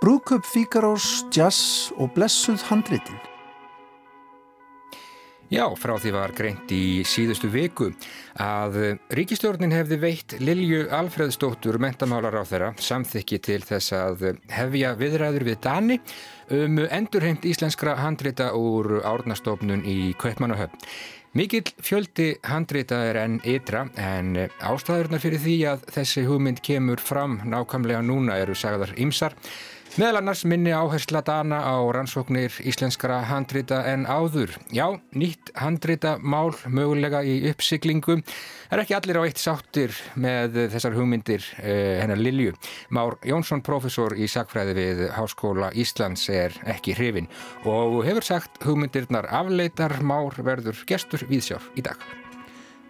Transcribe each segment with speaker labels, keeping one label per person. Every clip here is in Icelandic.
Speaker 1: Brúköp Fíkarós, jazz og blessuð handritin.
Speaker 2: Já, frá því var greint í síðustu viku að ríkistjórnin hefði veitt Lilju Alfredsdóttur mentamálar á þeirra samþykki til þess að hefja viðræður við Dani um endurheimt íslenskra handrita úr árnastofnun í Kaupmannahöfn. Mikill fjöldi handrita er enn ytra en ástæðurnar fyrir því að þessi hugmynd kemur fram nákvæmlega núna eru sagðar ymsar Meðal annars minni áhersla dana á rannsóknir íslenskara handrita en áður. Já, nýtt handrita mál mögulega í uppsiklingu. Það er ekki allir á eitt sáttir með þessar hugmyndir eh, hennar Lilju. Már Jónsson, professor í sagfræði við Háskóla Íslands, er ekki hrifin og hefur sagt hugmyndirnar afleitar Már verður gestur viðsjár í dag.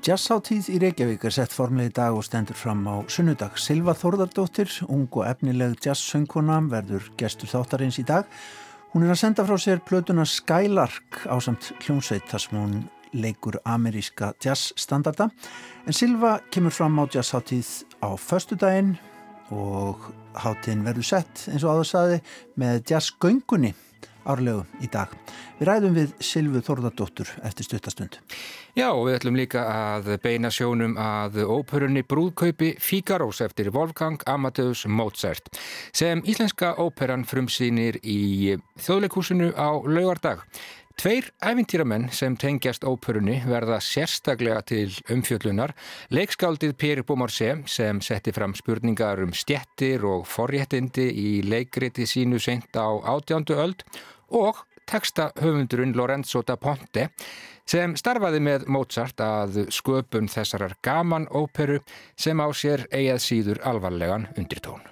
Speaker 1: Jazzáttíð í Reykjavík er sett formlega í dag og stendur fram á sunnudag. Silva Þórðardóttir, ung og efnileg jazzsöngkona, verður gestur þáttarins í dag. Hún er að senda frá sér plötuna Skylark á samt hljómsveit þar sem hún leikur ameríska jazzstandarda. En Silva kemur fram á jazzáttíð á förstu daginn og háttíðin verður sett eins og áður saði með jazzgöngunni árlegu í dag. Við ræðum við Silvu Þorðardóttur eftir stuttastund.
Speaker 2: Já, og við ætlum líka að beina sjónum að óperunni Brúðkaupi Fíkarós eftir Wolfgang Amadeus Mozart sem íslenska óperan frumsýnir í þjóðleikúsinu á laugardag. Tveir æfintýramenn sem tengjast óperunni verða sérstaklega til umfjöllunar. Leikskáldið Pér Bómarsé sem setti fram spurningar um stjettir og forréttindi í leikriti sínu seint á átjándu öld og teksta höfundurinn Lorenzo da Ponte sem starfaði með Mozart að sköpun þessarar gaman óperu sem á sér eigað síður alvarlegan undirtón.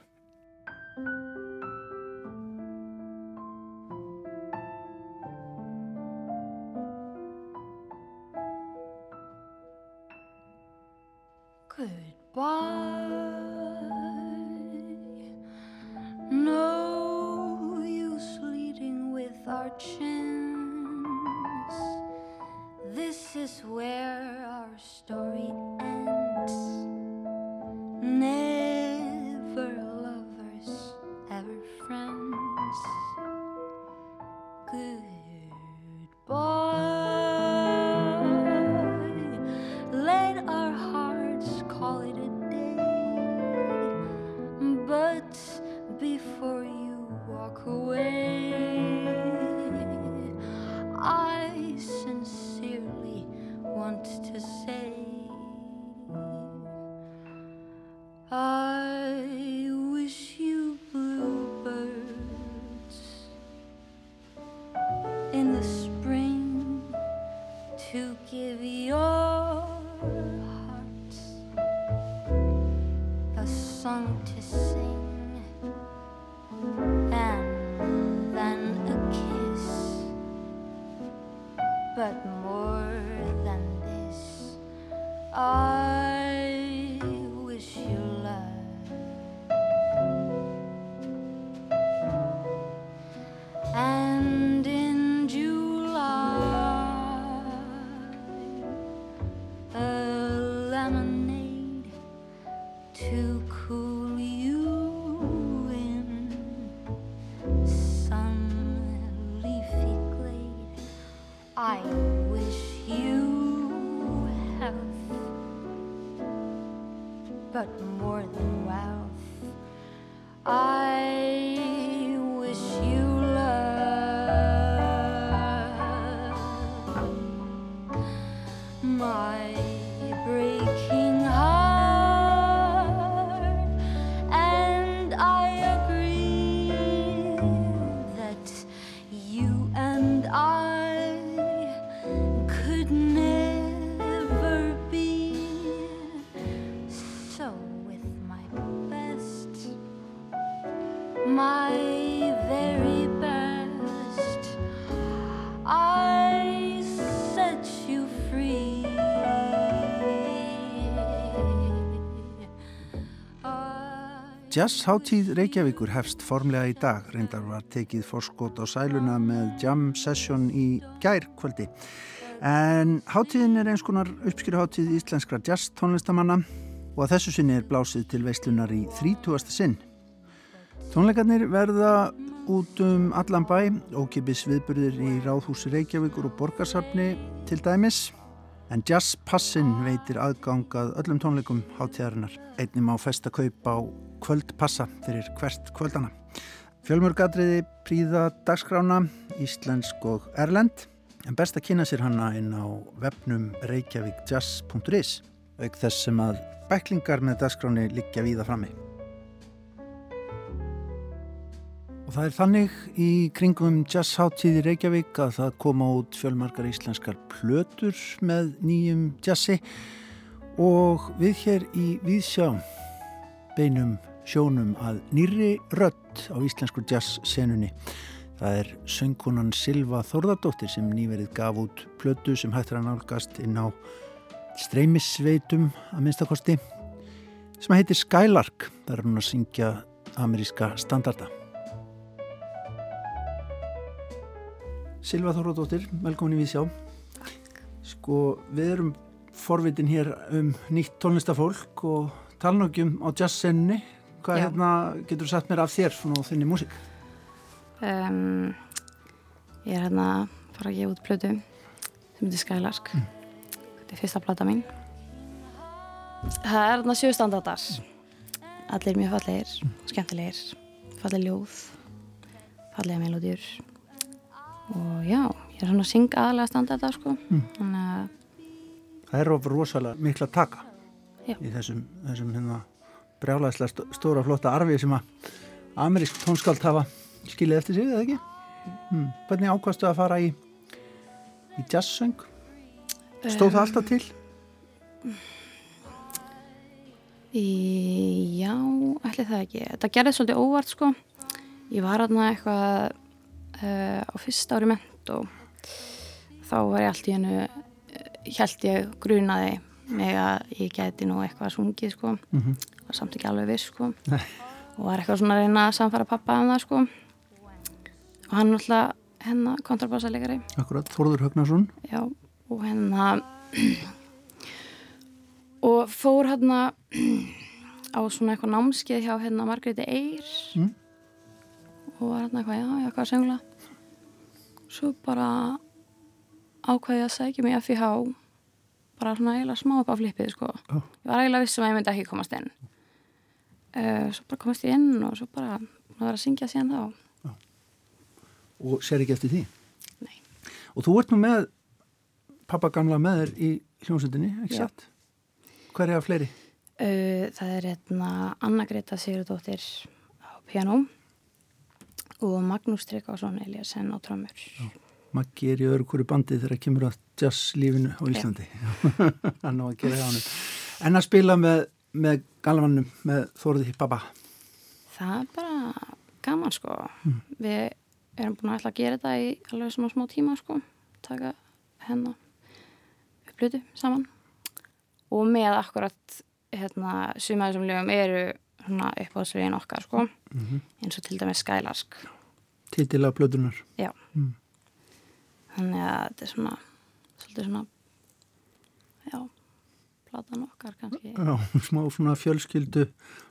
Speaker 1: Jazzháttíð Reykjavíkur hefst formlega í dag. Reyndar var tekið forskot á sæluna með jam session í gær kvöldi. En háttíðin er eins konar uppskýruháttíð íslenskra jazz tónlistamanna og að þessu sinni er blásið til veislunar í 30. sinn. Tónleikarnir verða út um allan bæ, ókipis viðburðir í Ráðhúsi Reykjavíkur og Borgarsafni til dæmis. En jazzpassin veitir aðgangað öllum tónleikum hátíðarinnar. Einnig má festa kaup á kvöldpassa fyrir hvert kvöldana. Fjölmörgadriði príða dagskrána, íslensk og erlend. En best að kynna sér hana inn á webnum reykjavíkjazz.is auk þess sem að bæklingar með dagskráni liggja víða frammi. Og það er þannig í kringum jazzháttíði Reykjavík að það koma út fjölmarkar íslenskar plötur með nýjum jazzi og við hér í Víðsjá beinum sjónum að nýri rött á íslensku jazzsenunni. Það er söngkonan Silva Þorðardóttir sem nýverið gaf út plötu sem hættir að nálgast inn á streymisveitum að minnstakosti sem heitir Skylark. Það er hún að syngja ameríska standarda. Silva Þorðardóttir, velkomin í Vísjá. Sko, við erum forvitin hér um nýtt tónlistafólk og talnögjum á jazzsenunni. Hvað hérna, getur þú sagt mér af þér svona á þinni músík?
Speaker 3: Um, ég er hérna fara að gefa út plötu sem heitir Skylark.
Speaker 1: Mm.
Speaker 3: Þetta er fyrsta plata mín. Það er hérna sjöstandardar. Allir mjög fallegir, skemmtilegir, falleg ljóð, fallega melodjur. Og já, ég er svona að syngja aðalega standardar sko.
Speaker 1: Mm.
Speaker 3: Þannig að
Speaker 1: Það er ofur rosalega mikla taka
Speaker 3: Já.
Speaker 1: í þessum, þessum hérna, brjálæðislega st- stóra flotta arfi sem að amerísk tónskáld hafa skilið eftir sig, eða ekki? Hmm. Hvernig ákvastu að fara í, í jazzsöng? Stóð það alltaf til?
Speaker 3: Í, já, ætli það ekki. Þetta gerði svolítið óvart sko. Ég var hérna eitthvað uh, á fyrsta ári ment og þá var ég allt í hennu, held ég grunaði mig að ég gæti nú eitthvað sungið sko.
Speaker 1: Mm -hmm.
Speaker 3: Var samt ekki alveg viss sko.
Speaker 1: Nei.
Speaker 3: Og var eitthvað svona að reyna að samfara pappa um það sko. Og hann er alltaf hennar kontrabassalegari.
Speaker 1: Akkurat, Þorður Högnarsson.
Speaker 3: Já, og hérna og fór hérna á svona eitthvað námskeið hjá hérna Margréti Eyr
Speaker 1: Mm.
Speaker 3: og var hérna eitthvað, já, já, hvað að söngla svo bara ákvaði ég að sækja mig í FIH bara svona eiginlega smá upp á flippið sko.
Speaker 1: Ó.
Speaker 3: ég var eiginlega vissum að ég myndi ekki komast inn uh, svo bara komast ég inn og svo bara var að syngja síðan þá
Speaker 1: og sér ekki eftir því.
Speaker 3: Nei.
Speaker 1: Og þú ert nú með pappa gamla með þér í hljómsveitinni, ekki
Speaker 3: Já.
Speaker 1: satt? Hver er að fleiri?
Speaker 3: Uh, það er hérna Anna Greta Sigurdóttir á piano og Magnús Tryggvason Eliasson á trömmur.
Speaker 1: Maggi er í öðru hverju bandi þegar kemur að jazzlífinu á Íslandi. Hann á að gera hjá hann. En að spila með, með galvannum, með Þorði Baba.
Speaker 3: Það er bara gaman sko. Við erum búin að ætla að gera þetta í alveg svona smá tíma sko. Taka hennar upplutu saman. Og með akkurat hérna suma þessum lögum eru svona uppáðsvegin okkar sko.
Speaker 1: Mm
Speaker 3: Eins og til dæmis Skylarsk.
Speaker 1: Titil af blöðunar.
Speaker 3: Já.
Speaker 1: Mm.
Speaker 3: Þannig að þetta er svona, svolítið svona, platan okkar kannski,
Speaker 1: Já, smá svona fjölskyldu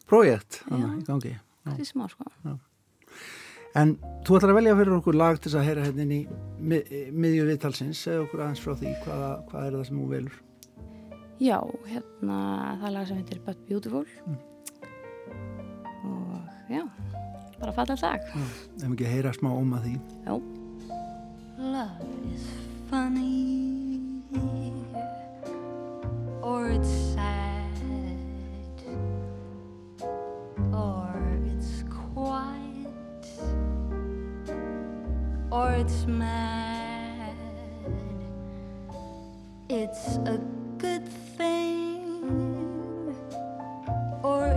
Speaker 1: projekt þannig,
Speaker 3: Já.
Speaker 1: í gangi.
Speaker 3: kannski smá sko.
Speaker 1: En þú ætlar að velja fyrir okkur lag til þess að heyra hérna inn í mið, miðju viðtalsins. Segð okkur aðeins frá því hvaða, hvað er það sem þú velur.
Speaker 3: Já, hérna, það er lag sem heitir But Beautiful
Speaker 1: Mm.
Speaker 3: og já, bara fallega lag.
Speaker 1: Ef ekki heyra smá um að því.
Speaker 3: Já.
Speaker 2: Love is funny, or it's sad, or it's quiet, or it's mad. It's a good thing, or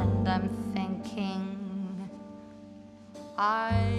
Speaker 2: and I'm thinking I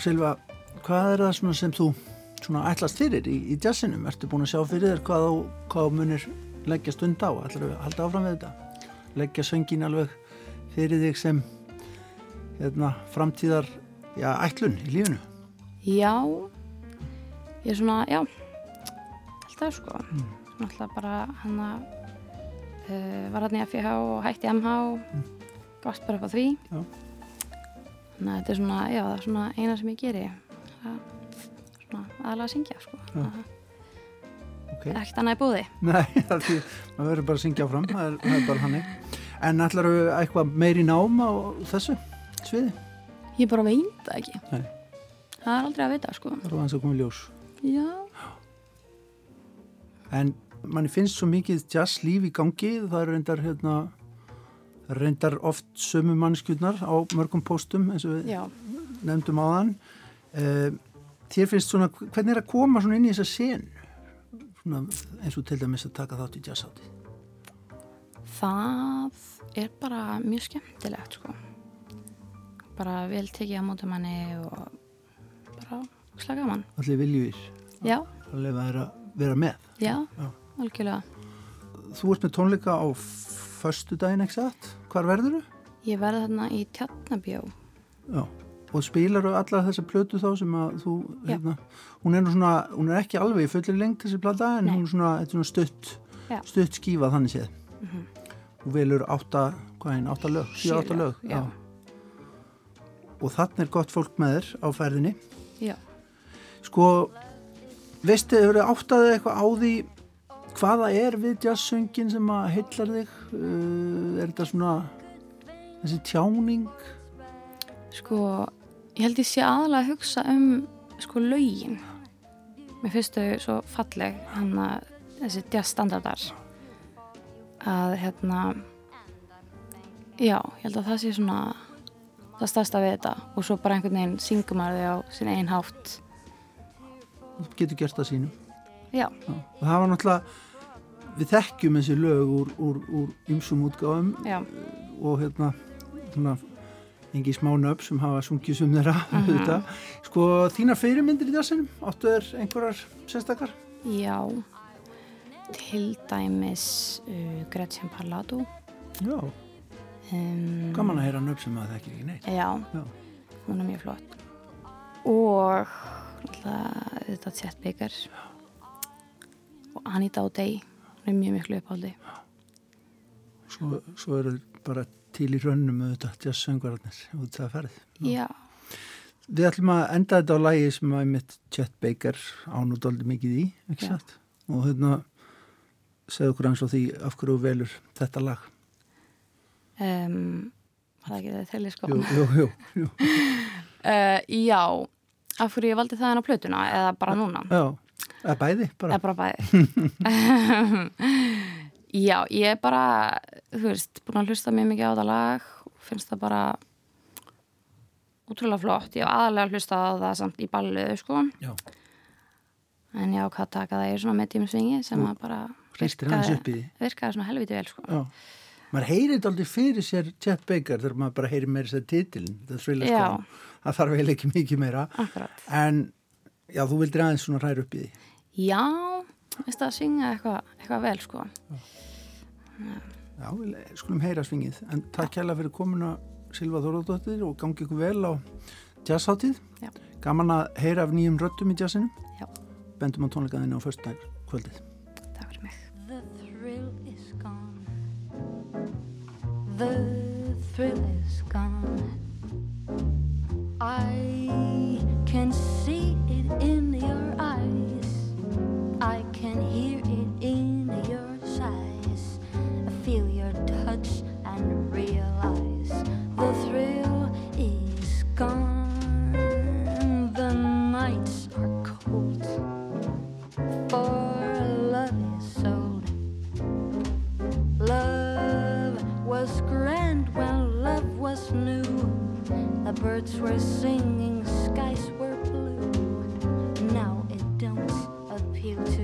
Speaker 1: Silva, hvað er það svona sem þú svona ætlast fyrir í, í jazzinum? Ertu búin að sjá fyrir þér hvað þú, hvað munir leggja stund á? Ætlar að halda áfram við þetta? Leggja söngin alveg fyrir þig sem hérna, framtíðar já, ætlun í lífinu?
Speaker 3: Já, ég er svona, já, alltaf sko. Svona alltaf bara hann að uh, var hann í FIH og hætti MH og gott bara upp á því.
Speaker 1: Já.
Speaker 3: Þannig að þetta er svona, já, það er svona eina sem ég geri. Það, svona aðalega að syngja sko. Það
Speaker 1: Ok.
Speaker 3: er ekkert annað í búði.
Speaker 1: Nei, það er því, maður verður bara að syngja áfram, það er, það er bara hannig. En ætlar þú eitthvað meiri nám á þessu sviði?
Speaker 3: Ég bara veit það ekki.
Speaker 1: Nei.
Speaker 3: Það er aldrei að vita sko.
Speaker 1: Það er aðeins að koma í ljós.
Speaker 3: Já,
Speaker 1: En manni finnst svo mikið jazz líf í gangi, það er reyndar, hérna, reyndar oft sömu mannskjurnar á mörgum póstum eins og við
Speaker 3: já.
Speaker 1: nefndum á þann. þér finnst svona, hvernig er að koma svona inn í þessa senu? Svona, eins og til dæmis að taka þátt í jazzhátti.
Speaker 3: Það er bara mjög skemmtilegt sko. Bara vel tekið á móti manni og bara slag gaman.
Speaker 1: Allir lefa þér að vera með.
Speaker 3: já,
Speaker 1: Já.
Speaker 3: algjörlega.
Speaker 1: Þú ert með tónleika á föstu daginn, ekki satt? Hvar verður þú?
Speaker 3: Ég verði þarna í tjarnabjó.
Speaker 1: Já. Og spilar þú allar þessa plötu þá sem að þú,
Speaker 3: Já.
Speaker 1: hérna, hún er nú svona, hún er ekki alveg í fullir lengt þessi plata en
Speaker 3: Nei.
Speaker 1: hún er svona, er svona stutt,
Speaker 3: Já.
Speaker 1: stutt skífa þannig séð.
Speaker 3: Mhm.
Speaker 1: Þú velur átta, hvað einn, átta lög, sjö átta lög.
Speaker 3: Já.
Speaker 1: Og þannig er gott fólk með þér á ferðinni.
Speaker 3: Já.
Speaker 1: Sko, veistu, hefur þið áttaðið eitthvað á því hvaða er við jazzsöngin sem að heillar þig? Uh, er þetta svona þessi tjáning?
Speaker 3: Sko, ég held ég sé aðalega að hugsa um sko lögin. Mér finnst þau svo falleg, hann að þessi jazzstandardar. Að hérna, já, ég held að það sé svona það stærsta við þetta og svo bara einhvern veginn syngur maður þau á sin einn hátt.
Speaker 1: Þú getur gert það sínum.
Speaker 3: Já.
Speaker 1: Og það var náttúrulega, við þekkjum þessi lög úr, úr, úr ymsum útgáðum
Speaker 3: já,
Speaker 1: og hérna, svona, engi smá nöfn sem hafa sungið sum þeirra,
Speaker 3: Mhm.
Speaker 1: auðvitað. Sko, þínar fyrirmyndir í dassinum, áttu þér einhverjar sérstakar?
Speaker 3: já. Til dæmis uh, Gretchen Parlato.
Speaker 1: Já,
Speaker 3: Um,
Speaker 1: gaman að heyra nöfn sem maður þekkir ekki neitt.
Speaker 3: Já,
Speaker 1: Já.
Speaker 3: hún er mjög flott. Og náttúrulega þetta Chet Baker og Anita O'Day, er mjög miklu uppáldi.
Speaker 1: Svo, svo eru bara til í rönnum auðvitað jazzsöngvararnir út það ferð.
Speaker 3: Já,
Speaker 1: Við ætlum að enda þetta á lægi sem að mitt Chet Baker ánúdóldi mikið í? Og hérna, segðu okkur eins og því af hverju velur þetta lag.
Speaker 3: um, það ekki það til sko?
Speaker 1: Jú, jú, jú, jú.
Speaker 3: Uh, já, af hverju ég valdi það en á plötuna eða bara núna?
Speaker 1: Já, eða bæði bara.
Speaker 3: Eða bara bæði. já, ég er bara, þú veist, búin að hlusta mjög mikið á það lag og finnst það bara útrúlega flott, ég hef aðalega hlustað á það samt í balluðu sko
Speaker 1: Já.
Speaker 3: en ég ákvað að taka það í svona medium svingi sem að bara
Speaker 1: því.
Speaker 3: virkaði svona helviti vel sko
Speaker 1: Já. Maður heyrir þetta aldrei fyrir sér Chet Baker þegar maður bara heyrir meira titilin, það thriller
Speaker 3: Já.
Speaker 1: sko. Það þarf vel ekki mikið meira.
Speaker 3: akkurat
Speaker 1: En, já, þú vildir aðeins svona hræra upp í því.
Speaker 3: já, veist að syngja eitthvað eitthva vel sko
Speaker 1: Já, við skulum heyra svingið. En takk kærlega fyrir komuna Silva Þóróðdóttir og gangi ykkur vel á jazzháttíð.
Speaker 3: Já.
Speaker 1: Gaman að heyra af nýjum röttum í jazzinu.
Speaker 3: Já.
Speaker 1: Bendum á tónleikaðinu á föstudag kvöldið.
Speaker 3: takk fyrir mig
Speaker 2: The thrill is gone. The thrill is gone. I in your eyes. I can hear it in your sighs. I feel your touch and realize the thrill is gone. The nights are cold for love is sold. Love was grand when love was new. The birds were singing, appeal to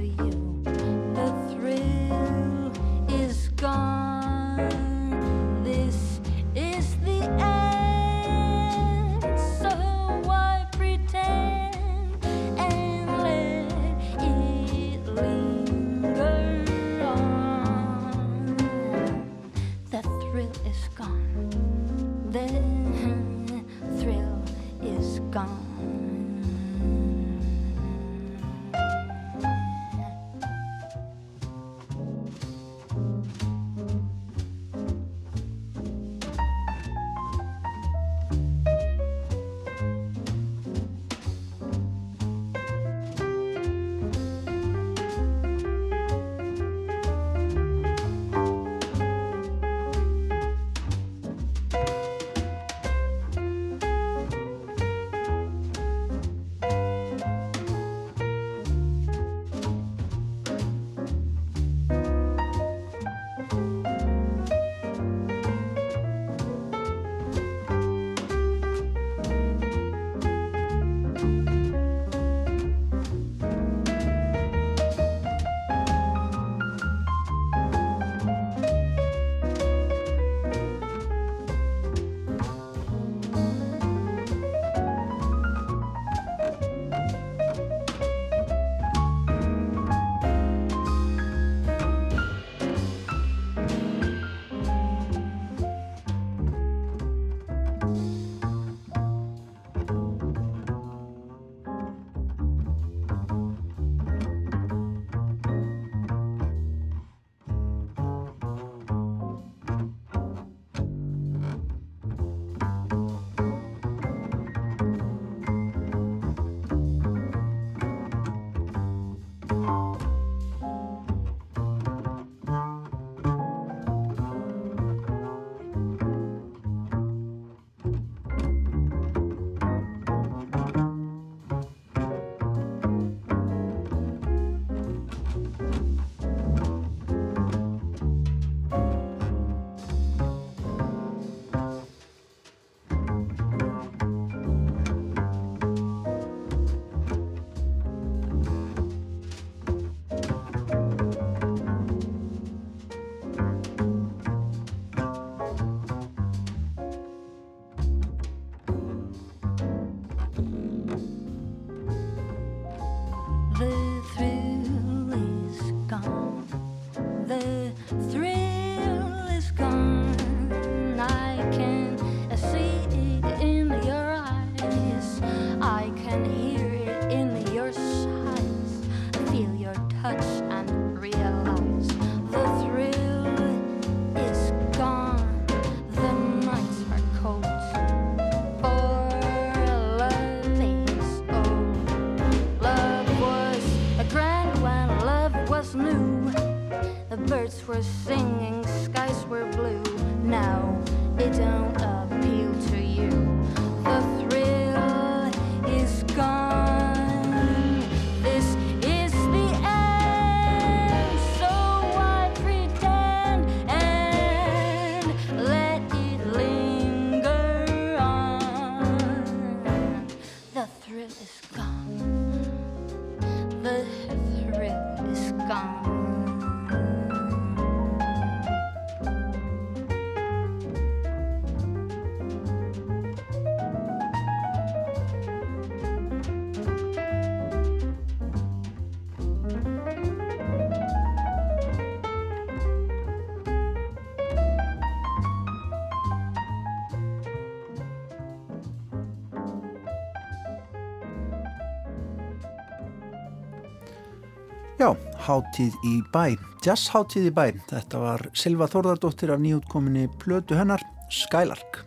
Speaker 1: Já, Háttíð í bæ, Jazz Háttíð í bæ, þetta var Silva Þórðardóttir af nýjútkominni Plötu hennar, Skylark.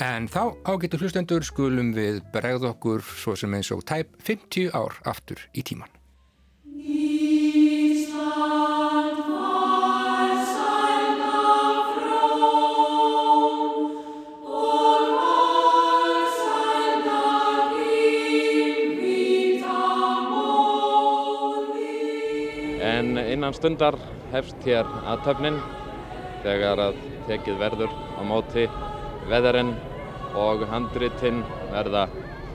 Speaker 4: En þá ágetur hlustendur skulum við bregð okkur svo sem eins og tæp 50 ár aftur í tíman.
Speaker 5: Innan stundar hefst hér aðtöfnin þegar að tekið verður á móti veðarinn og handritinn verða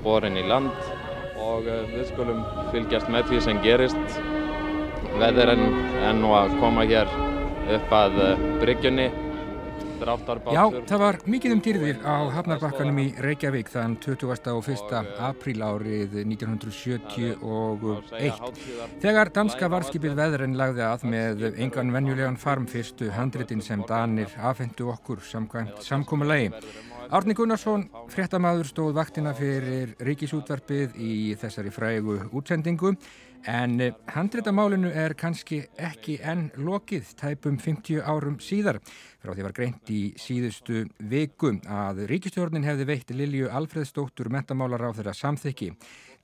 Speaker 5: borin í land og eh, við skulum fylgjast með því sem gerist. Veðarinn er nú að koma hér upp að eh, bryggjunni
Speaker 4: Já, það var mikið um dýrðir á Hafnarbakkanum í Reykjavík þann 20. og 1. apríl árið 1971 þegar danska varskipið veðurinn lagði að með engan venjulegan farm fyrstu handritin sem Danir afhendu okkur samkómulegi. Árni Gunnarsson, fréttamaður, stóð vaktina fyrir ríkisútvarpið í þessari frægu útsendingu En eh, handréttamálinu er kannski ekki enn lokið tæpum 50 árum síðar. Frá því var greint í síðustu viku að ríkistjórnin hefði veitt Lilju Alfredsdóttur mentamálar á þeirra samþykki.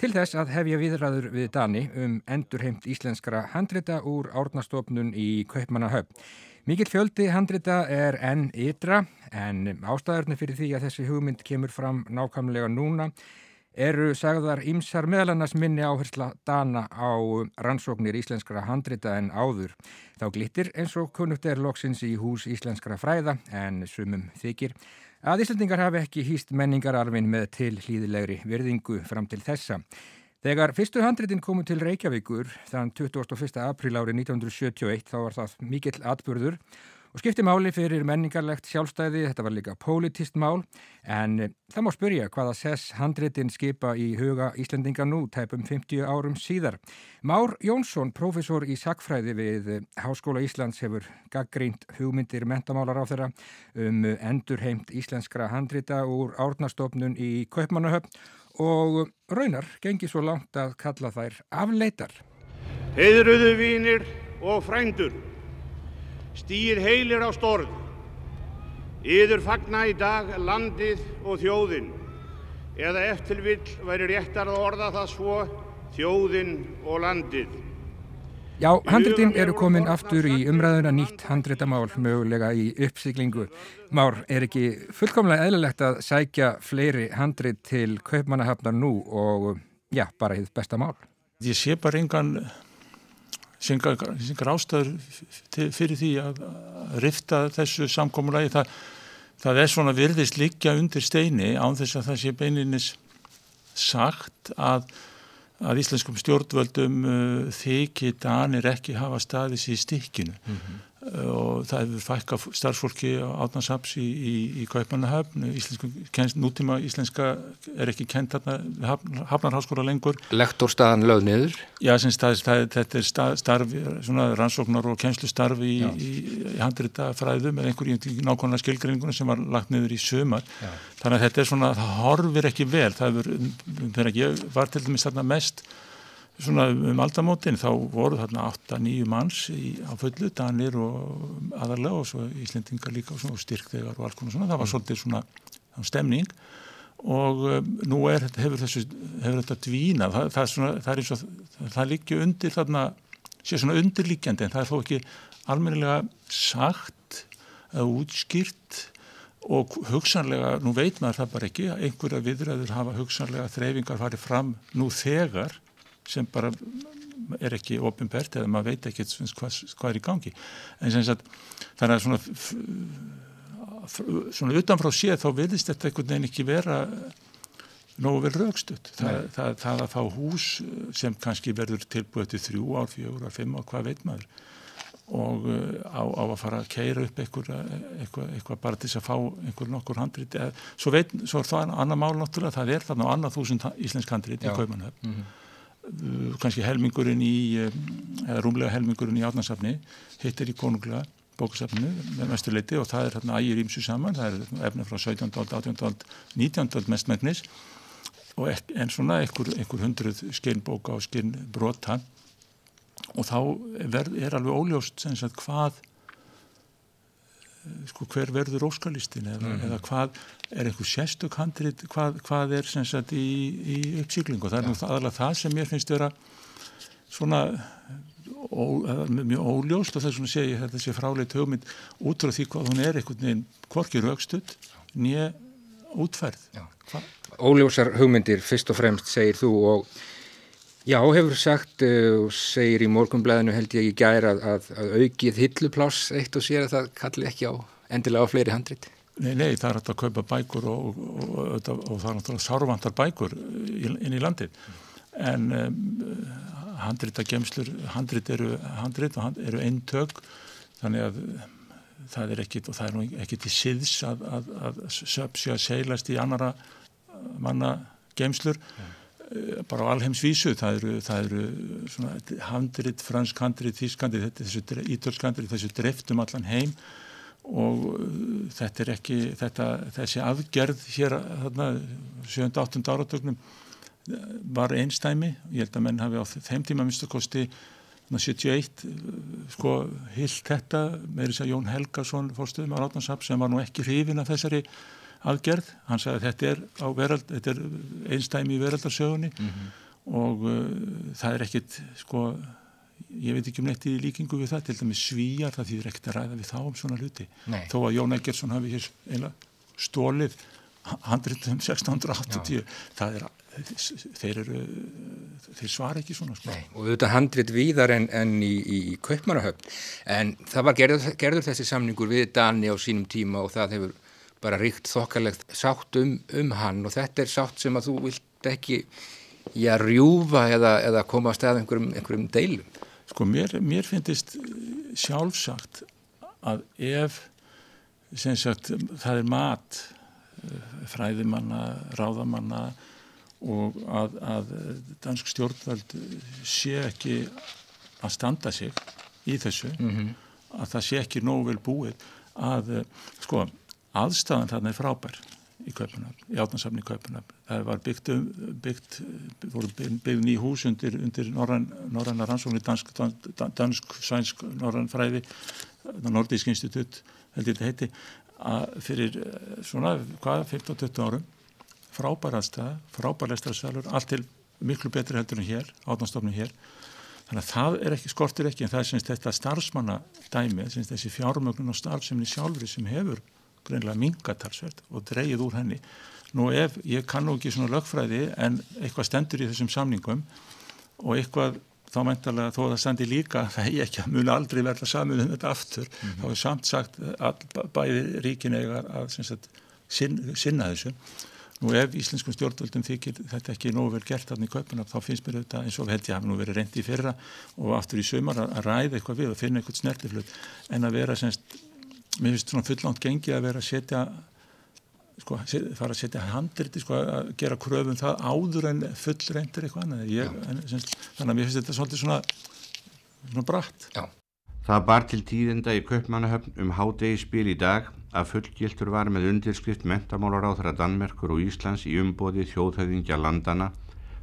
Speaker 4: Til þess að hefja viðræður við Dani um endurheimt íslenskara handrétta úr árnastofnun í Kaupmannahöfn. Mikill fjöldi handrita er enn ytra en ástæðurni fyrir því að þessi hugmynd kemur fram nákvæmlega núna eru sagðar ímsar meðlannas minni áhersla dana á rannsóknir íslenskara handrita en áður. Þá glittir eins og kunnugt er loksins í hús íslenskara fræða en sumum þykir að Íslandingar hafi ekki hýst menningararfin með til hlýðilegri virðingu fram til þessa. Þegar fyrstu handritin komu til Reykjavíkur þann 21. apríl árið 1971 þá var það mikill atbyrður og skipti máli fyrir menningarlegt sjálfstæði, þetta var líka politist mál, en eh, það má spyrja hvaða sess handritin skipa í huga Íslendinga nú, tæpum 50 árum síðar. Már Jónsson, profesor í sakfræði við eh, Háskóla Íslands, hefur gaggrínt hugmyndir mentamálar á þeirra um endurheimt íslenskra handrita úr árnastofnun í Kaupmannahöfn og raunar gengi svo langt að kalla þær afleitar.
Speaker 6: Heiðruðu vínir og frændur stýr heilir á storð. Yður fagna í dag landið og þjóðin, eða eftir vill væri réttar að orða það svo, þjóðin og landið.
Speaker 4: Já, handritin eru komin aftur í umræðuna nýtt handritamál mögulega í uppsiglingu. Már, er ekki fullkomlega eðlilegt að sækja fleiri handrit til kaupmannahafnar nú og, já, bara hitt besta mál?
Speaker 7: Ég sé bara engan syngar ástöður fyrir því að rifta þessu samkómulagi það, það er svona virðist liggja undir steini án þess að það sé beininis sagt að, að íslenskum stjórnvöldum uh, þykir danir ekki hafa staðis í stikkinu mm -hmm og það hefur fækka starfsfólki átnarsaps í, í, í Kaupmannahöfn. Nútíma íslenska er ekki kent hafnarháskóla lengur.
Speaker 4: Lektorstaðan lögð niður?
Speaker 7: Já, stað, það, þetta er starf rannsóknar og kjenslustarf í, í handrita fræðum með einhverjum nákvæmlega skilgringunum sem var lagt niður í sömar Já. þannig að þetta er svona, það horfir ekki vel. Það er, þegar ég var til dæmis þarna mest svona um aldamótin þá voru þarna 8-9 manns í, á fullu, Danir og aðarlega og svo Íslendingar líka og, og styrkþegar og alls konar svona, það var mm. svolítið svona stemning. Og um, nú er, hefur, þessu, hefur þetta dvína, það, það er svona, það er eins og það líkja undir þarna, sé svona undirlíkjandi en það er þó ekki almennilega sagt eða útskýrt og hugsanlega, nú veit maður það bara ekki, einhverja viðræður hafa hugsanlega þreyfingar farið fram nú þegar sem bara er ekki ofinbært eða maður veit ekki hvað, hvað er í gangi. En sem sagt þannig að svona svona utanfrá séð þá vilist þetta einhvern veginn ekki vera nógu vel raukstutt það, það, það að fá hús sem kannski verður tilbúið til þrjú ár, fjögur ár, fimm ár, hvað veit maður? Og uh, á, á að fara að keira upp eitthvað, eitthvað, eitthvað bara til þess að fá einhver nokkur handrit. Svo, veit, svo er það annar mál náttúrulega það er þarna á annað þúsund íslensk handrit í Kaupanöf mm -hmm. Uh, kannski helmingurinn í uh, eða rúmlega helmingurinn í átnarsafni hittir í konunglega bókasafninu með mestuleiti og það er hérna ægir ímsu saman, það er efna frá 17. áld, 18. áld, 19. áld mestmægnis en svona einhver, einhver hundruð skinn bóka og skinn brota og þá ver, er alveg óljóst sagt, hvað sko, hver verður óskalistin eða, mm. eða hvað er einhver sérstök handrit, hvað, hvað er sagt, í, í uppsýklingu það er ja. nú aðalega það sem mér finnst vera svona ó, mjög óljóst og þess vegna sé ég þetta sé fráleit hugmynd út frá því hvað hún er einhvern veginn hvorki raukstudd nýja útferð
Speaker 4: Óljósar hugmyndir fyrst og fremst segir þú og Já, hefur sagt uh, og segir í morgunblæðinu held ég í gæra að, að, að aukið hillupláss eitt og sér að það kalli ekki á endilega á fleiri handrit.
Speaker 7: Nei, nei, það er hægt að kaupa bækur og, og, og, og það er náttúrulega sárvantar bækur inn í landið. En um, handrita gemslur, handrit eru handrit og hand, eru eintök þannig að það er ekkit og það er nú ekkit í siðs að, að söpsi að seilast í annara manna gemslur Eh, bara á alheimsvísu, það eru, það eru svona handrit, fransk handrit, þískandrit, þessu ítölskandrit, þessu dreftum allan heim og uh, þetta er ekki, þetta, þessi afgerð hér þarna 7-8 áratögnum eh, var einstæmi, ég held að menn hafi á þeim tíma minnstakosti 71 sko hilt þetta með þess að Jón Helgarsson fórstuðum á Ráðnarsap sem var nú ekki hrifin af þessari aðgerð, hann sagði þetta er, verald, þetta er einstæmi í veraldarsögunni mm -hmm. og uh, það er ekkit sko, ég veit ekki um neitt í líkingu við það, til dæmis svíjar það þýðir ekkert að ræða við þá um svona hluti Nei. þó að Jón Eggersson hafi hér einlega stólið handritum 1680 Já. það er þeir eru þeir svara ekki svona sko.
Speaker 4: Nei, og þetta handrit víðar en, en í, í Kaupmannahöfn en það var gerður, gerður þessi samningur við Dani á sínum tíma og það hefur bara ríkt þokkalegt sátt um, um hann og þetta er sátt sem að þú vilt ekki já, rjúfa eða, eða koma að stað einhverjum, einhverjum deilum.
Speaker 7: Sko mér, mér finnist sjálfsagt að ef sagt, það er mat eh, fræðimanna, ráðamanna og að, að dansk stjórnvald sé ekki að standa sig í þessu mm -hmm. að það sé ekki nóg vel búið að sko aðstæðan þarna er frábær í Kaupanöfn, í átnarsafni í Kaupanöfn það var byggt, um, byggt voru byggt ný hús undir, undir norranna rannsóknir dansk, dansk, sænsk, norrann fræði Nordísk institutt held ég þetta heiti að fyrir eh, svona, hvað, 15-20 árum. Frábær aðstæða, frábær lestrarsalur allt til miklu betri heldur en hér átnastofnum hér. Þannig að það er ekki, skortir ekki en það er semst þetta starfsmannadæmi, semst þessi fjármögnun og starfsemni sjálfri sem hefur greinlega mingatalsvert og dreyið úr henni. Nú ef, ég kann nú ekki svona lögfræði en eitthvað stendur í þessum samningum og eitthvað þá mæntalega þó að það standi líka það er ekki að muni aldrei verða saman um þetta aftur, mm -hmm. þá er samt sagt að bæði ríkin eiga að sagt, sin, sinna þessu. Nú ef íslenskum stjórnvöldum þykir þetta ekki nógu vel gert aðni í köpuna þá finnst mér þetta eins og held ég hafi nú verið reyndi í fyrra og aftur í sömar að ræða eitthvað við og finna eitthvað snertiflut en að vera semst mér finnst svona fullánt gengi að vera að setja sko, fara að setja handriti sko, að gera kröfum það áður en full reyndir eitthvað annað. Ég, en, semst, þannig að mér finnst þetta svolítið svona, svona bratt. Já.
Speaker 8: Það bar til tíðenda í Kaupmannahöfn um hádegispil í dag að fullgiltur var með undirskrift mentamálar á þeirra Danmerkur og Íslands í umbóði þjóðhauðingja landana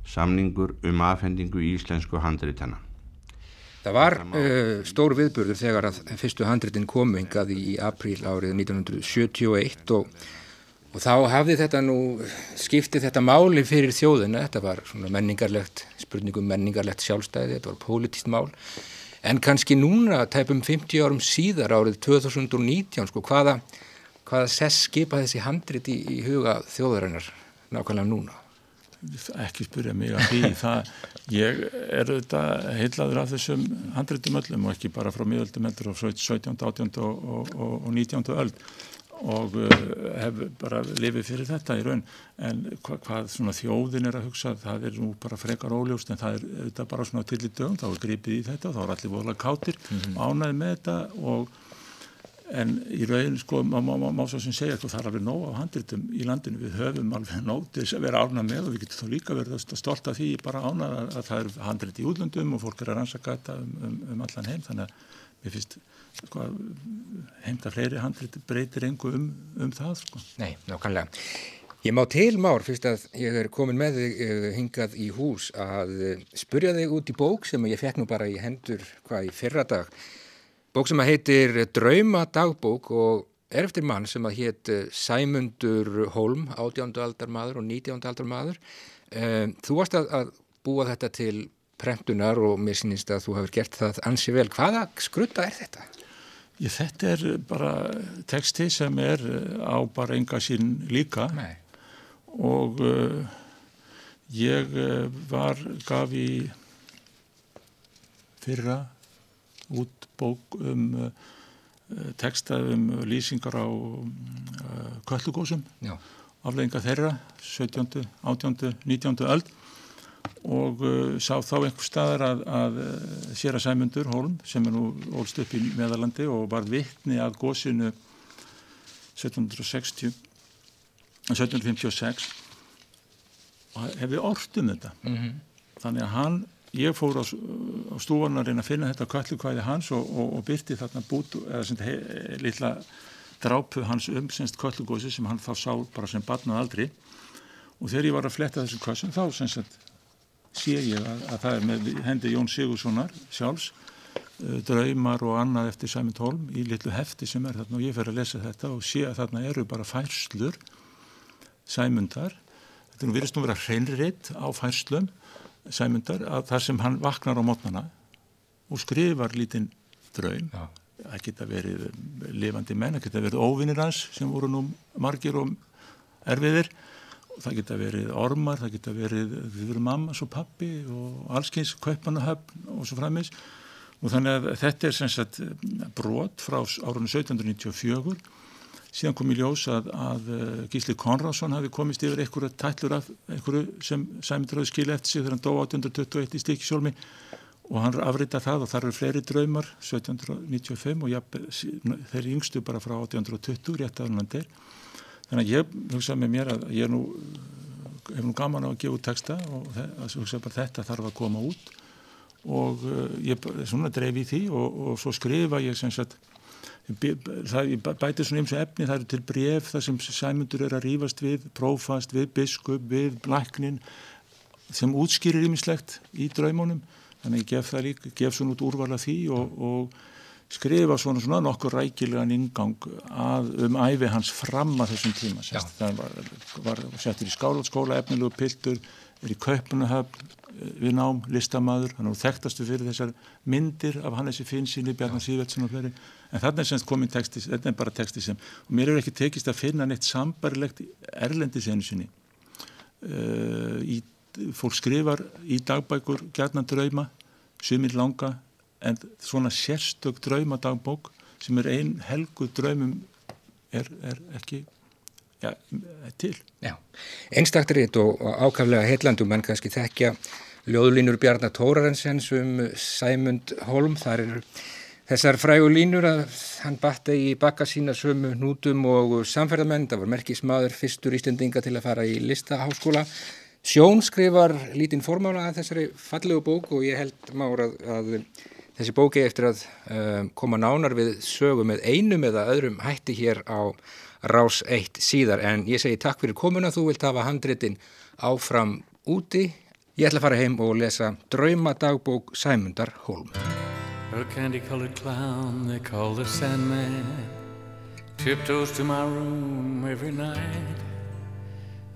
Speaker 8: samningur um afhendingu íslensku handritana
Speaker 4: Það var uh, stór viðburður þegar að fyrstu handritin komu hingað í apríl árið 1971 og, og þá hafði þetta nú skiptið þetta máli fyrir þjóðina, þetta var menningarlegt, spurningum menningarlegt sjálfstæði, þetta var pólitíst mál, en kannski núna, tæpum 50 árum síðar árið 2019, sko, hvaða, hvaða sess skipa þessi handrit í, í huga þjóðarinnar nákvæmlega núna?
Speaker 7: Ekki spyrja mig að því það, ég er auðvitað heilaður af þessum handreitum öllum og ekki bara frá miðöldum heldur á 17, 18 og, og, og 19 öld og uh, hef bara lifið fyrir þetta í raun en hva, hvað svona þjóðin er að hugsa það er nú bara frekar óljóst en það er auðvitað bara svona til í dögum þá er gripið í þetta og þá er allir voðalega kátir mm -hmm. ánæði með þetta og en í raun sko má, má, má, má svo sem segja sko það er alveg nóg á handritum í landinu við höfum alveg nóg til þess að vera ánað með og við getum þá líka verið stolt af því bara ánað að, að það er handrit í útlöndum og fólk er að rannsaka þetta um, um, um allan heim þannig að mér finnst sko heimta fleiri handrit breytir engu um, um það sko.
Speaker 4: Nei, nákvæmlega Ég má til már, fyrst að ég er komin með þig uh, hingað í hús að uh, spurja þig út í bók sem ég fekk nú bara í hendur hvað í fyrra dag. Bók sem að heitir Drauma dagbók og er eftir mann sem að hétt uh, Sæmundur Holm, 18. aldar maður og 19. aldar maður. Þú varst að, að búa þetta til prentunar og mér sínist að þú hefur gert það ansi vel. Hvaða skrutta er þetta?
Speaker 7: Ég, þetta er bara teksti sem er á bara enga sín líka. Nei og uh, ég var, gaf í fyrra út bók um uh, texta um lýsingar á köllugósum aflegginga þeirra 17., 18., 19. öld og sá þá einhver staðar að, að sér að Sæmundur Holm sem er nú ólst upp í meðalandi og var vittni að gósinu 1760 1756 og hefði orðt um þetta mm -hmm. þannig að hann ég fór á, á stúan að reyna að finna þetta kallukvæði hans og, og, og byrti þarna bút eða sem lilla drápu hans um semst kallugósi sem hann þá sá bara sem barnað aldri. Og þegar ég var að fletta þessu kvössum þá semst sé ég að, að það er með hendi Jón Sigurssonar sjálfs uh, draumar og annað eftir Sæmund Holm í litlu hefti sem er þarna og ég fer að lesa þetta og sé að þarna eru bara færslur Sæmundar. Þetta er nú virðist nú vera hreinriðt á færslum Sæmundar að það sem hann vaknar á mótnana og skrifar lítinn draun það geta verið lifandi menn, það geta verið óvinnir hans sem voru nú margir og erfiðir. Það geta verið ormar, það geta verið við verum mammas og pappi og allskyns kaupanahöfn og svo framins og þannig að þetta er sem sagt brot frá árunni 1794 síðan kom í ljós að, að eh, Gísli Konradsson hafi komist yfir einhverju tællur af einhverju sem Sæmundraði skilja eftir sig þegar hann dó 1821 í Stíkisjólmi og hann afrita það og þar eru fleiri draumar 1795 og ja, þeir yngstu bara frá 1820 rétt að hann er þannig að ég hugsaði með mér að ég nú, hef nú gaman á að gefa út texta og hugsaði bara þetta þarf að koma út. Og uh, ég svona dreif í því og, og svo skrifa ég sem sagt það bætir svona eins og efni, það eru til bref þar sem sæmundur er að rýfast við prófast, við biskup, við blæknin sem útskýrir ímislegt í draumunum, þannig ég gef það líka gef svona út úrvala því og, og skrifa svona svona nokkur rækilegan ingang að um æfi hans fram að þessum tíma. Það var, var settur í skálaskóla efnilegu piltur, er í kaupunahöfn við nám, listamæður hann er þekktastu fyrir þessar myndir af Hannesi Finnsíni, Bjarnar Sýveldsson og fleri en þarna er semst komin texti þetta er bara texti sem, og mér er ekki tekist að finna neitt sambarilegt erlendisenu sinni. Uh, í, fólk skrifar í dagbækur gerna drauma, sumir langa en svona sérstök draumadagbók sem er ein helgu draumum er, er ekki ja, til.
Speaker 4: Einstaktriðt og, og ákaflega heillandum en kannski þekkja ljóðlínur Bjarnar Tórarensens um Sæmund Holm, þar er þessar frægu línur að hann batta í bakka sína sömu nútum og samferðamenn, það var merkismadur fyrstur ístendinga til að fara í listaháskóla. Sjón skrifar lítinn formála að þessari fallegu bók og ég held mára að, að þessi bóki eftir að um, koma nánar við sögu með einum eða öðrum hætti hér á rás eitt síðar. En ég segi takk fyrir komuna, þú vilt hafa handritin áfram úti. Ég ætla að fara heim og lesa Draumadagbók Sæmundar Holm. A candy-colored clown they call the Sandman. Tiptoes to my room every night.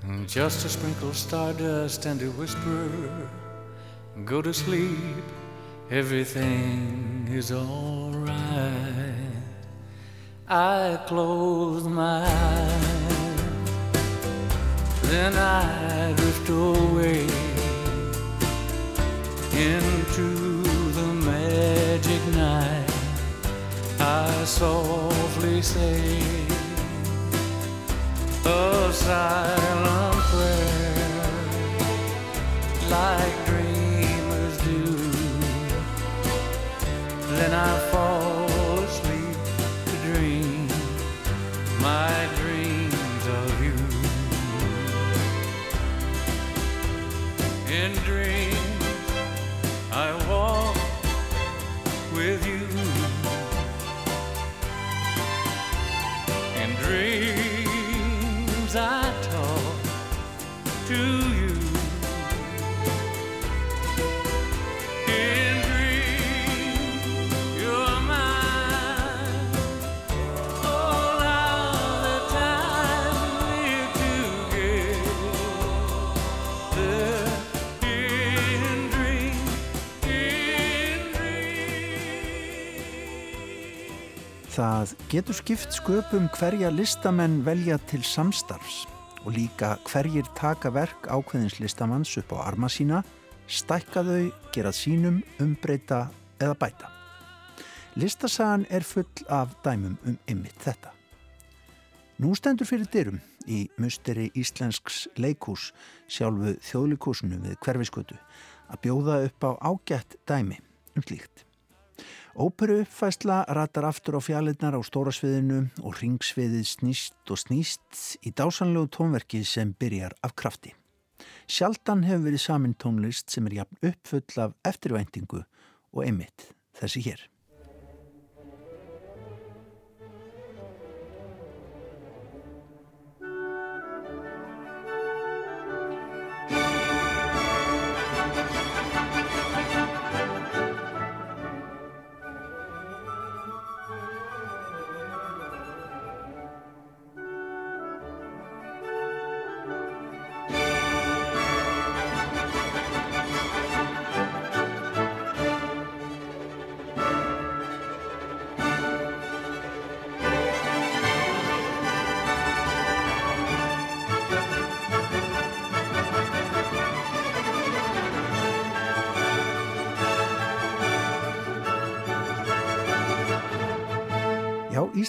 Speaker 4: And Just a sprinkle stardust and a whisper Go to sleep, everything is alright I close my eyes Then I drift away into the magic night. I softly say
Speaker 1: Það getur skipt sköpum hverja listamenn velja til samstarfs og líka hverjir taka verk ákveðins listamanns upp á arma sína, stækka þau, gera sínum, umbreyta eða bæta. Listasagan er full af dæmum um ymmit þetta. Nú stendur fyrir dyrum í musteri Íslensks leikús sjálfu þjóðlikúsinu við hverfiskötu að bjóða upp á ágætt dæmi um slíkt. Óperu uppfæsla ratar aftur á fjallinnar á stórasviðinu og ringsviðið snýst og snýst í dásanlegu tónverki sem byrjar af krafti. Sjaldan hefur verið samin tónlist sem er jafn uppfull af eftirvæntingu og einmitt þessi hér.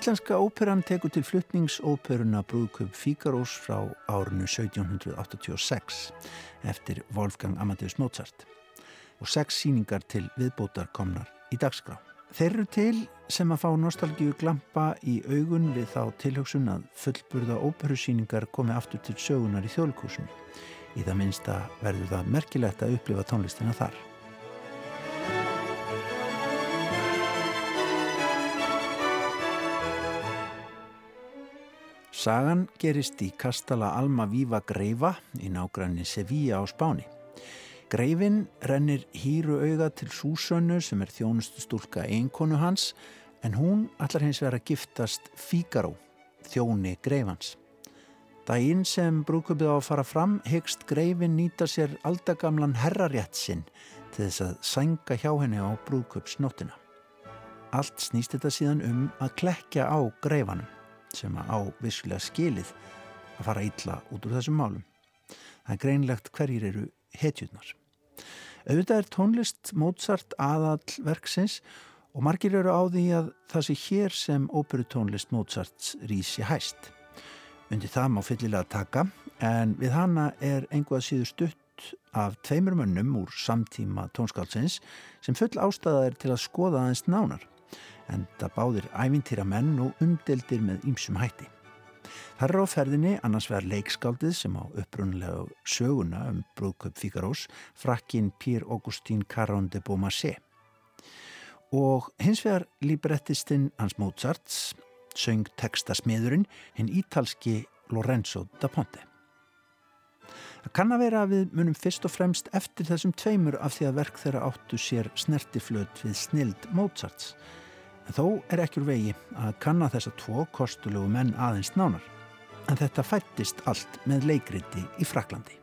Speaker 1: Íslenska óperan tekur til fluttningsóperuna Brúðköp Fíkarós frá árinu 1786 eftir Wolfgang Amadeus Mozart og sex síningar til viðbótar komnar í dagskrá. Þeir eru til sem að fá nostalgíu glampa í augun við þá tilhjóksun að fullburða óperusíningar komi aftur til sögunar í þjóðlikúsinu. Í það minnsta verður það merkilegt að upplifa tónlistina þar. Sagan gerist í Kastala Alma Víva Greifa í nágranni Sevilla á Spáni. Greifin rennir hýru auga til Súsönnu sem er þjónustu stúlka einkonu hans en hún allar hins vera giftast Fígaró, þjóni Greifans. Dægin sem brúkupið á að fara fram hegst Greifin nýta sér aldagamlan herrarétt sinn til þess að sænga hjá henni á brúkupsnóttina. Allt snýst þetta síðan um að klekja á Greifanum sem á vissulega skilið að fara ítla út úr þessum málum. Það er greinlegt hverjir eru hetjurnar. Auðvitað er tónlist Mozart aðall verksins og margir eru á því að það sé hér sem óperutónlist Mozarts rísi hæst. Undir það má fyllilega taka en við hana er einhvað síður stutt af tveimur mönnum úr samtíma tónskálsins sem full ástæða er til að skoða aðeins nánar en það báðir ævintýra menn og umdeldir með ýmsum hætti. Það er á ferðinni annars vegar leikskáldið sem á upprunlega söguna um brúðköp Figarós, frakkin Pír Augustín Caron de Beaumarchais. Og hins vegar líbrettistinn hans Mozarts, söng tekstasmiðurinn, hinn ítalski Lorenzo da Ponte. Það kann að vera að við munum fyrst og fremst eftir þessum tveimur af því að verk þeirra áttu sér snertiflöt við snild Mozarts, En þó er ekkur vegi að kanna þessa tvo kostulegu menn aðeins nánar. En þetta fættist allt með leikriti í Fraklandi.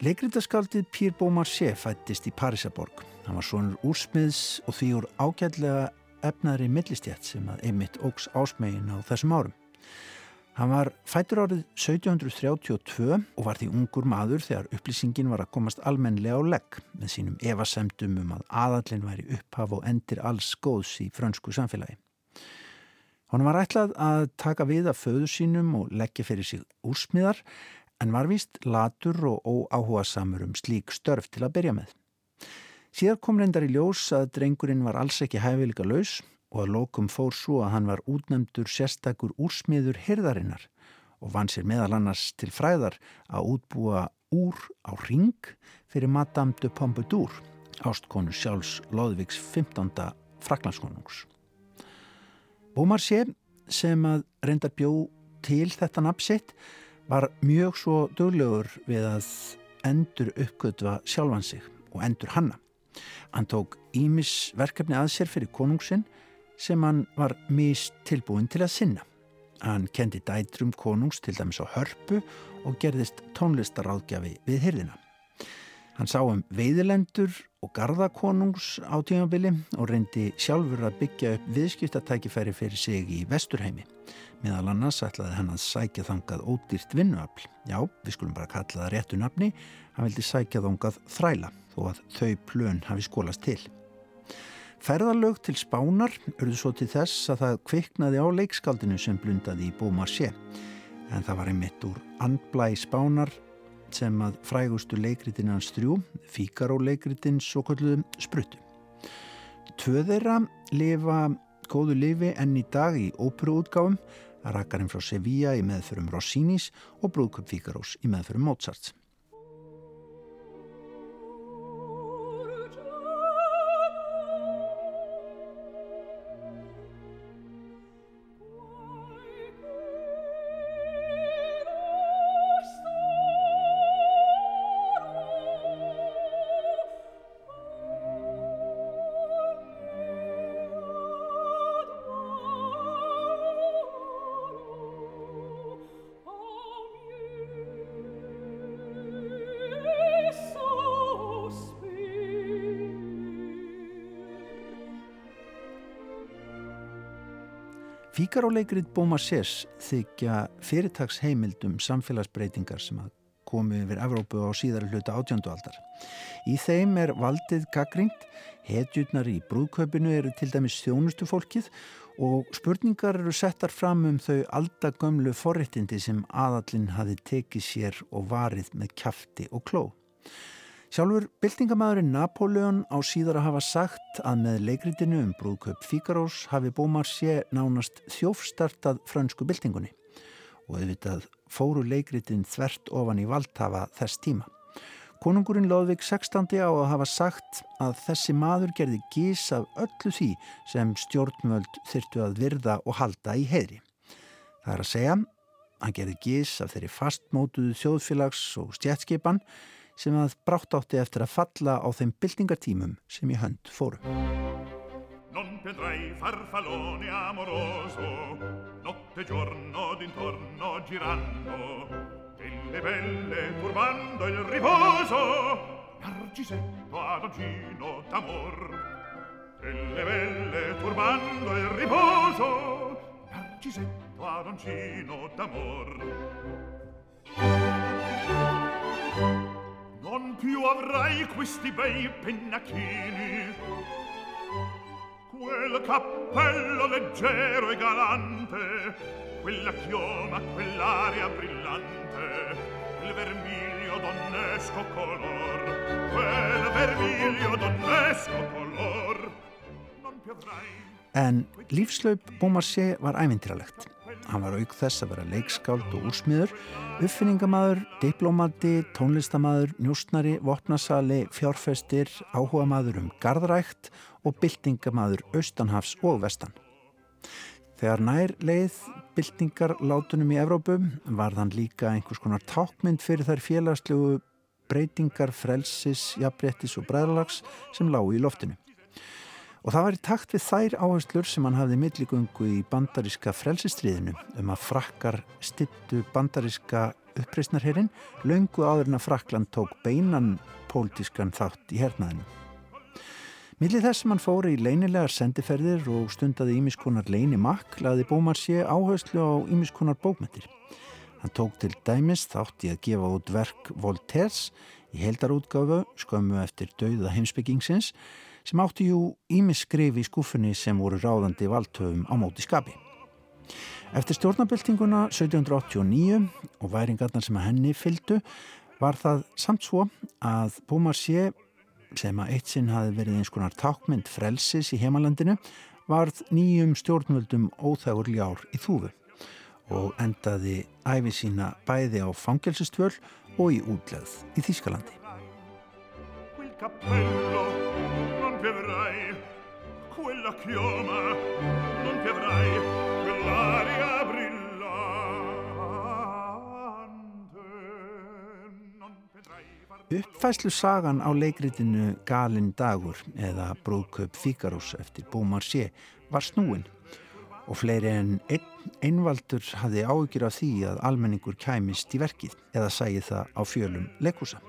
Speaker 1: Leikritaskaldið Pír Beaumarchais fættist í Parísaborg. Hann var svonur úrsmiðs og því úr ágætlega efnaðri millistjætt sem að einmitt ógs ásmegin á þessum árum. Hann var fætur árið 1732 og var því ungur maður þegar upplýsingin var að komast almenlega á legg með sínum evasemdum um að aðallin væri upphaf og endir alls góðs í frönsku samfélagi. Hann var ætlað að taka við af föðu sínum og leggja fyrir sig úrsmiðar en var vist latur og óáhuga samur um slík störf til að byrja með. Síðar kom reyndar í ljós að drengurinn var alls ekki hæfileika laus og að lokum fór svo að hann var útnemdur sérstakur úrsmiður hyrðarinnar og vann sér meðal annars til fræðar að útbúa úr á ring fyrir Madame de Pompadour, ástkonu sjálfs Lóðvíks 15. fraklandskonungs. Beaumarchais sem að reyndar bjó til þetta nafnsitt var mjög svo döglegur við að endur uppgötva sjálfan sig og endur hanna. Hann tók Ímis verkefni að sér fyrir konungsinn sem hann var mist tilbúin til að sinna. Hann kendi dætrum konungs til dæmis á hörpu og gerðist tónlistaráðgjafi við hyrðina. Hann sá um veiðilendur og gardakonungs á tímabili og reyndi sjálfur að byggja upp viðskiptatækifæri fyrir sig í vesturheimi. Meðal annars ætlaði hann að sækja þangað ódýrt vinnuafl. Já, við skulum bara kalla það réttu nafni. Hann vildi sækja þangað þræla þó að þau plön hafi skólast til. Ferðarlög til spánar urðu svo til þess að það kviknaði á leikskaldinu sem blundaði í Bómarsé. En það var einmitt úr andblæ spánar sem að frægustu leikritin hans þrjú, Fíkaró leikritin svo kalluðum spruttu. Tvöðeira lifa góðu lifi enn í dag í óperuútgáfum, Rakarinn frá Sevilla í meðförum Rossinis og Brúðköp Fíkarós í meðförum Mozarts. Fíkaróleikrið Bómasés þykja fyrirtagsheimildum samfélagsbreytingar sem að komu yfir Evrópu á síðari hluta átjöndu aldar. Í þeim er valdið gaggrínt, hetjurnar í brúðkaupinu eru til dæmis þjónustu fólkið og spurningar eru settar fram um þau aldagömlu forréttindi sem aðallin hafi tekið sér og varið með kæfti og kló. Sjálfur byltingamæðurinn Napoleon á síðar að hafa sagt að með leikritinu um brúðkaup Fíkarós hafi Bómarsé nánast þjófstartað frönsku byltingunni og auðvitað fóru leikritin þvert ofan í valdhafa þess tíma. Konungurinn Lóðvík 16. á að hafa sagt að þessi maður gerði gís af öllu því sem stjórnmöld þyrtu að virða og halda í heðri. Það er að segja, hann gerði gís af þeirri fastmótuðu þjóðfélags og stjætskipan sem að brátt átti eftir að falla á þeim byltingartímum sem í hönd fóru. Non vedrai farfallone amoroso, notte giorno d'intorno girando, delle belle turbando il riposo, Narcisetto adoncino d'amor. Delle belle turbando il riposo, Narcisetto adoncino d'amor. Non più avrai questi bei pennacchini Quel cappello leggero e galante Quella chioma, quell'aria brillante Quel vermiglio donnesco color Quel vermiglio donnesco color Non più avrai En lífslaup Bómarsé var ævintýralegt. Hann var auk þess að vera leikskáld og úrsmiður, uppfinningamæður, diplomati, tónlistamæður, njústnari, vopnasali, fjárfestir, áhugamæður um gardrækt og byltingamæður austanhafs og vestan. Þegar nær leið byltingar látunum í Evrópu var þann líka einhvers konar tákmynd fyrir þær félagslegu breytingar, frelsis, jafnbrettis og bræðalags sem lágu í loftinu. Og það var í takt við þær áherslur sem hann hafði milligöngu í bandaríska frelsistriðinu um að frakkar stittu bandaríska uppreysnarherrin löngu áður en að Frakland tók beinan pólitískan þátt í hernaðinu. Millið þess sem hann fóri í leinilegar sendiferðir og stundaði ímiskonar leini makk laði bómar sé áherslu á ímiskonar bókmyndir. Hann tók til dæmis þátt í að gefa út verk Voltaires í heldarútgáfu skömmu eftir dauða heimsbyggingsins sem átti jú ímisskrif í skuffunni sem voru ráðandi valdhöfum á móti skapi. Eftir stjórnabildinguna 1789 og væringarnar sem að henni fyldu var það samt svo að Búmarsjö sem að eitt sinn hafi verið eins konar tákmynd frelsis í heimalandinu varð nýjum stjórnvöldum óþægur ljár í þúfu og endaði æfi sína bæði á fangelsistvöl og í útleð í Þýskalandi ti avrai quella chioma, non ti avrai quell'aria brillante. Uppfæslu sagan á leikritinu Galin dagur eða Brúköp Fíkarús eftir Bómar sé var snúin og fleiri en ein, einvaldur hafði ágjur af því að almenningur kæmist í verkið eða sæði það á fjölum leikusa.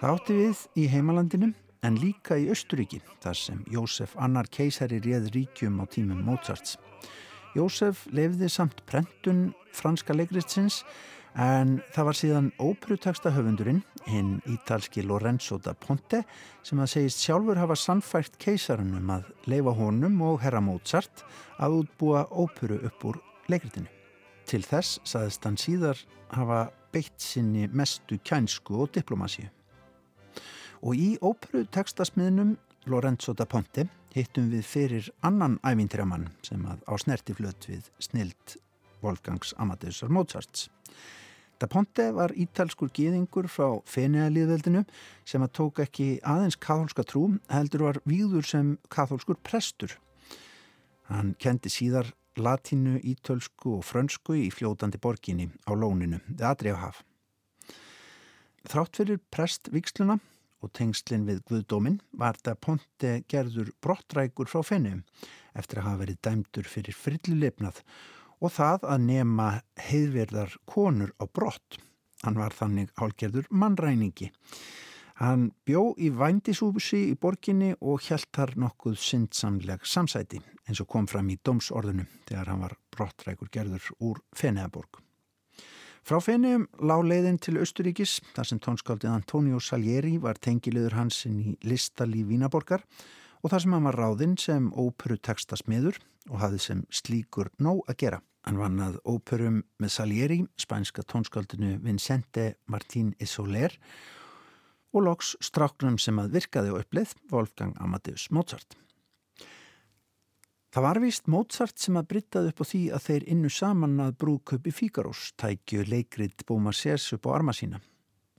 Speaker 1: Það átti við í heimalandinum en líka í Östuríki þar sem Jósef Annar keisari réð ríkjum á tímum Mozarts. Jósef lefði samt prentun franska leikritsins En það var síðan óprutaksta höfundurinn, hinn ítalski Lorenzo da Ponte, sem að segist sjálfur hafa sannfært keisarunum að leifa honum og herra Mozart að útbúa ópuru upp úr leikritinu. Til þess saðist hann síðar hafa beitt sinni mestu kænsku og diplomasíu. Og í ópuru tekstasmiðnum Lorenzo da Ponte hittum við fyrir annan ævintiramann sem að á snertiflöt við snild Wolfgangs Amadeusar Mozarts. Da Ponte var ítalskur gýðingur frá Fenea-liðveldinu sem að tók ekki aðeins katholska trú heldur var výður sem katholskur prestur. Hann kendi síðar latínu, ítölsku og frönsku í fljótandi borginni á lóninu, The Adriahaf. Þrátt fyrir prestvíksluna og tengslinn við Guðdómin var Da Ponte gerður brottrækur frá Fenea eftir að hafa verið dæmdur fyrir frilluleipnað og það að nema heiðverðar konur á brott. Hann var þannig hálgerður mannræningi. Hann bjó í vændisúbusi í borginni og hjælt þar nokkuð syndsamleg samsæti eins og kom fram í domsorðinu þegar hann var brottrækur gerður úr Feneaborg. Frá Feneum lág leiðin til Östuríkis þar sem tónskaldið Antonio Salieri var tengilegur hansinn í listalíf Vínaborgar og þar sem hann var ráðinn sem óperu textasmiður og hafði sem slíkur nóg að gera. Hann vann að óperum með Salieri, spænska tónskaldinu Vincente Martín Isoler og loks stráknum sem að virkaði á uppleið Wolfgang Amadeus Mozart. Það var vist Mozart sem að bryttaði upp á því að þeir innu saman að brúköpi Fíkarós tækju leikrit Bóma Sers upp á arma sína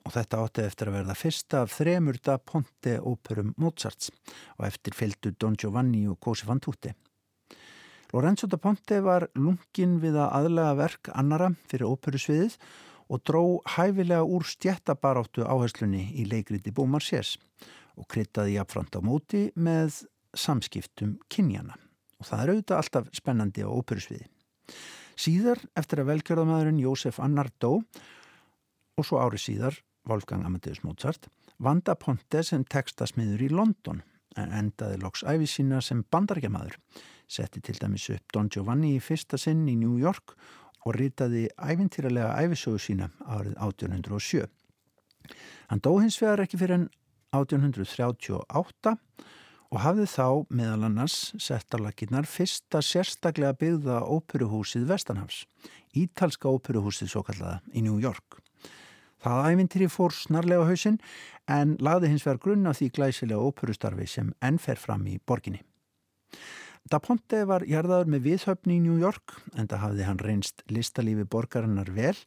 Speaker 1: og þetta átti eftir að verða fyrsta af þremur da Ponte óperum Mozarts og eftir fylgdu Don Giovanni og Cosi van Tutte. Lorenzo da Ponte var lungin við að aðlega verk annara fyrir óperusviðið og dró hæfilega úr stjættabaráttu áherslunni í leikriti Bómar Sés og kryttaði jafnframt á móti með samskiptum kynjana og það er auðvitað alltaf spennandi á óperusviði. Síðar eftir að velgjörðamæðurinn Jósef Annar dó og svo árið síðar Wolfgang Amadeus Mozart vanda Ponte sem tekstasmiður í London en endaði loks æfi sína sem bandargemæður setti til dæmis upp Don Giovanni í fyrsta sinn í New York og ritaði æfintýralega æfisögu sína árið 1807. Hann dó hins vegar ekki fyrir enn 1838 og hafði þá meðal annars settarlaginnar fyrsta sérstaklega byggða óperuhúsið Vestanhafs, Ítalska óperuhúsið svo kallaða í New York. Það æfintýri fór snarlega hausinn en lagði hins vegar grunna því glæsilega óperustarfi sem ennfer fram í borginni. Da Ponte var jarðaður með viðhöfni í New York en það hafði hann reynst listalífi borgarinnar vel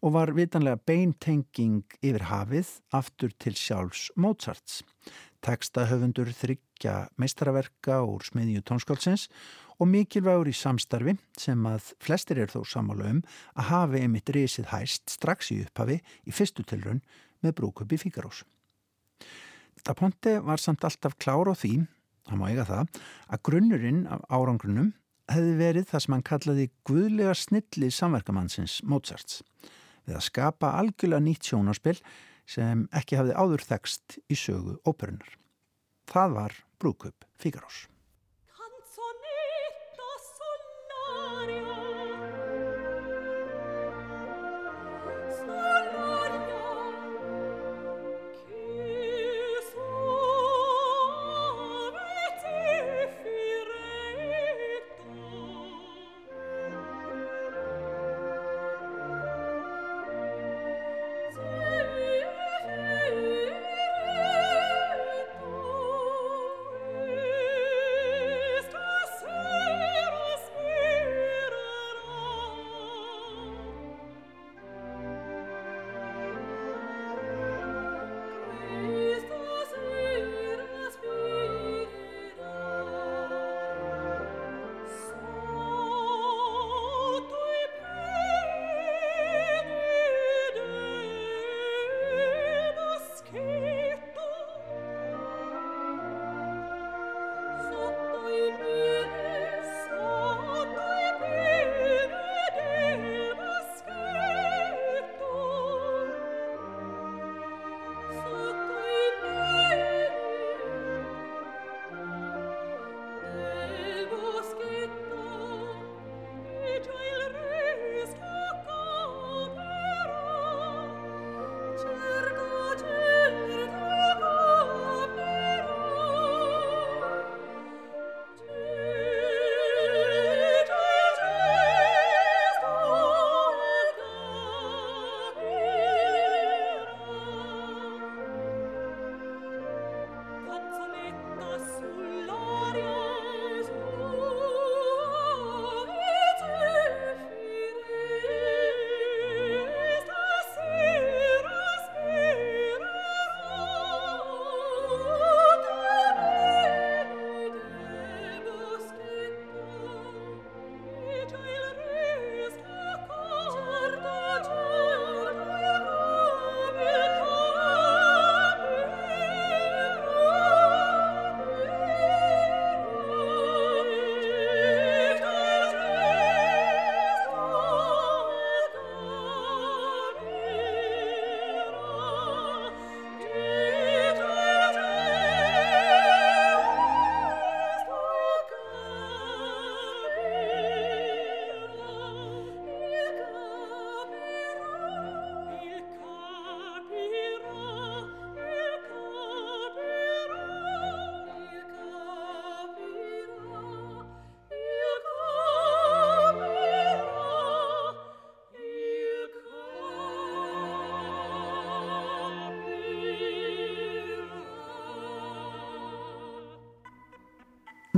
Speaker 1: og var vitanlega beintenging yfir hafið aftur til sjálfs Mozarts. Tekstahöfundur þryggja meistaraverka úr smiðju tónskálsins og mikilvægur í samstarfi sem að flestir er þó samála um að hafi einmitt risið hæst strax í upphafi í fyrstu tilrun með brúköpi Fíkarós. Da Ponte var samt alltaf klár á því það má eiga það, að grunnurinn af árangrunum hefði verið það sem hann kallaði guðlega snilli samverkamannsins Mozarts við að skapa algjörlega nýtt sjónarspill sem ekki hafði áður þekst í sögu óperunar. Það var brúkup Fíkarós.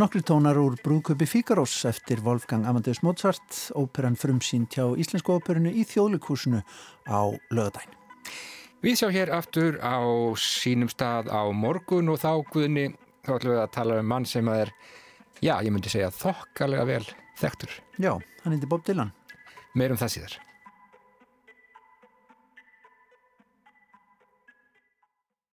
Speaker 1: Nokkri tónar úr brúköpi Fíkarós eftir Wolfgang Amadeus Mozart, óperan frumsýn tjá Íslensku óperinu í þjóðlikúsinu á lögadæn.
Speaker 4: Við sjá hér aftur á sínum stað á morgun og þá guðni þá ætlum við að tala um mann sem er, já, ég myndi segja þokkalega vel þekktur.
Speaker 1: Já, hann heiti Bob Dylan.
Speaker 4: Meirum það síðar.